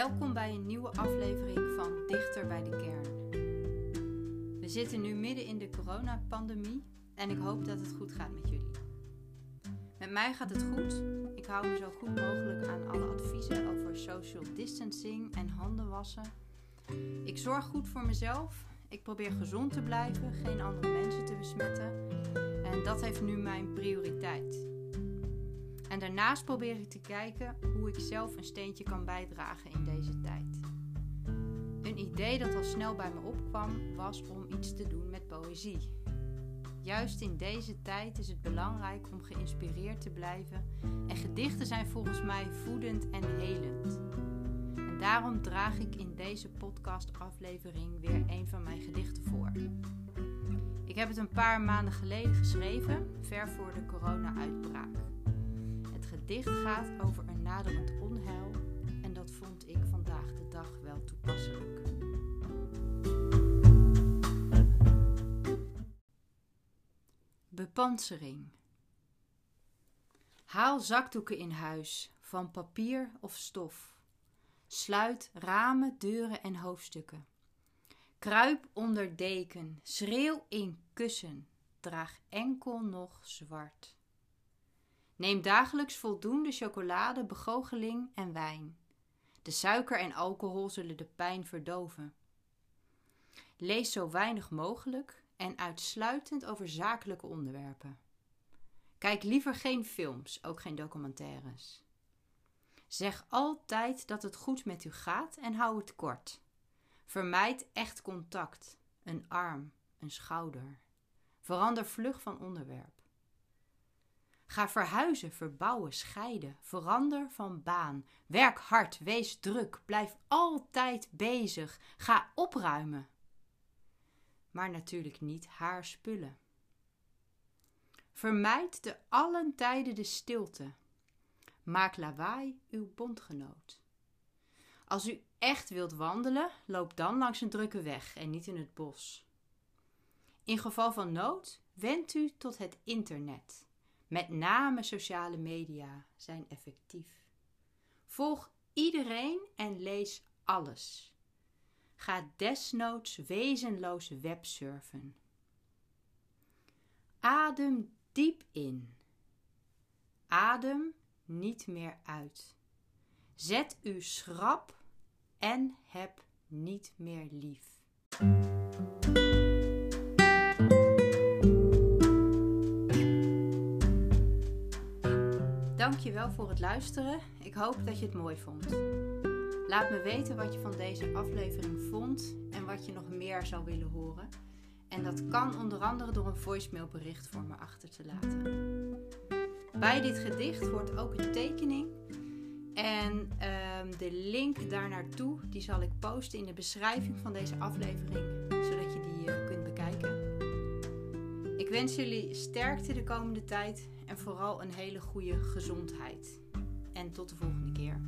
Welkom bij een nieuwe aflevering van Dichter bij de Kern. We zitten nu midden in de coronapandemie en ik hoop dat het goed gaat met jullie. Met mij gaat het goed. Ik hou me zo goed mogelijk aan alle adviezen over social distancing en handen wassen. Ik zorg goed voor mezelf. Ik probeer gezond te blijven, geen andere mensen te besmetten. En dat heeft nu mijn prioriteit. En daarnaast probeer ik te kijken hoe ik zelf een steentje kan bijdragen in deze tijd. Een idee dat al snel bij me opkwam was om iets te doen met poëzie. Juist in deze tijd is het belangrijk om geïnspireerd te blijven en gedichten zijn volgens mij voedend en helend. En daarom draag ik in deze podcastaflevering weer een van mijn gedichten voor. Ik heb het een paar maanden geleden geschreven, ver voor de corona-uitbraak. Gedicht gaat over een naderend onheil en dat vond ik vandaag de dag wel toepasselijk. Bepansering. Haal zakdoeken in huis, van papier of stof. Sluit ramen, deuren en hoofdstukken. Kruip onder deken, schreeuw in kussen, draag enkel nog zwart. Neem dagelijks voldoende chocolade, begoocheling en wijn. De suiker en alcohol zullen de pijn verdoven. Lees zo weinig mogelijk en uitsluitend over zakelijke onderwerpen. Kijk liever geen films, ook geen documentaires. Zeg altijd dat het goed met u gaat en hou het kort. Vermijd echt contact, een arm, een schouder. Verander vlug van onderwerp. Ga verhuizen, verbouwen, scheiden. Verander van baan. Werk hard, wees druk. Blijf altijd bezig. Ga opruimen. Maar natuurlijk niet haar spullen. Vermijd te allen tijden de stilte. Maak lawaai uw bondgenoot. Als u echt wilt wandelen, loop dan langs een drukke weg en niet in het bos. In geval van nood, wend u tot het internet. Met name sociale media zijn effectief. Volg iedereen en lees alles. Ga desnoods wezenloos websurfen. Adem diep in. Adem niet meer uit. Zet u schrap en heb niet meer lief. Dankjewel voor het luisteren. Ik hoop dat je het mooi vond. Laat me weten wat je van deze aflevering vond en wat je nog meer zou willen horen. En dat kan onder andere door een voicemailbericht voor me achter te laten. Bij dit gedicht hoort ook een tekening. En ehm, de link daar naartoe die zal ik posten in de beschrijving van deze aflevering, zodat je die uh, kunt bekijken. Ik wens jullie sterkte de komende tijd en vooral een hele goede gezondheid. En tot de volgende keer.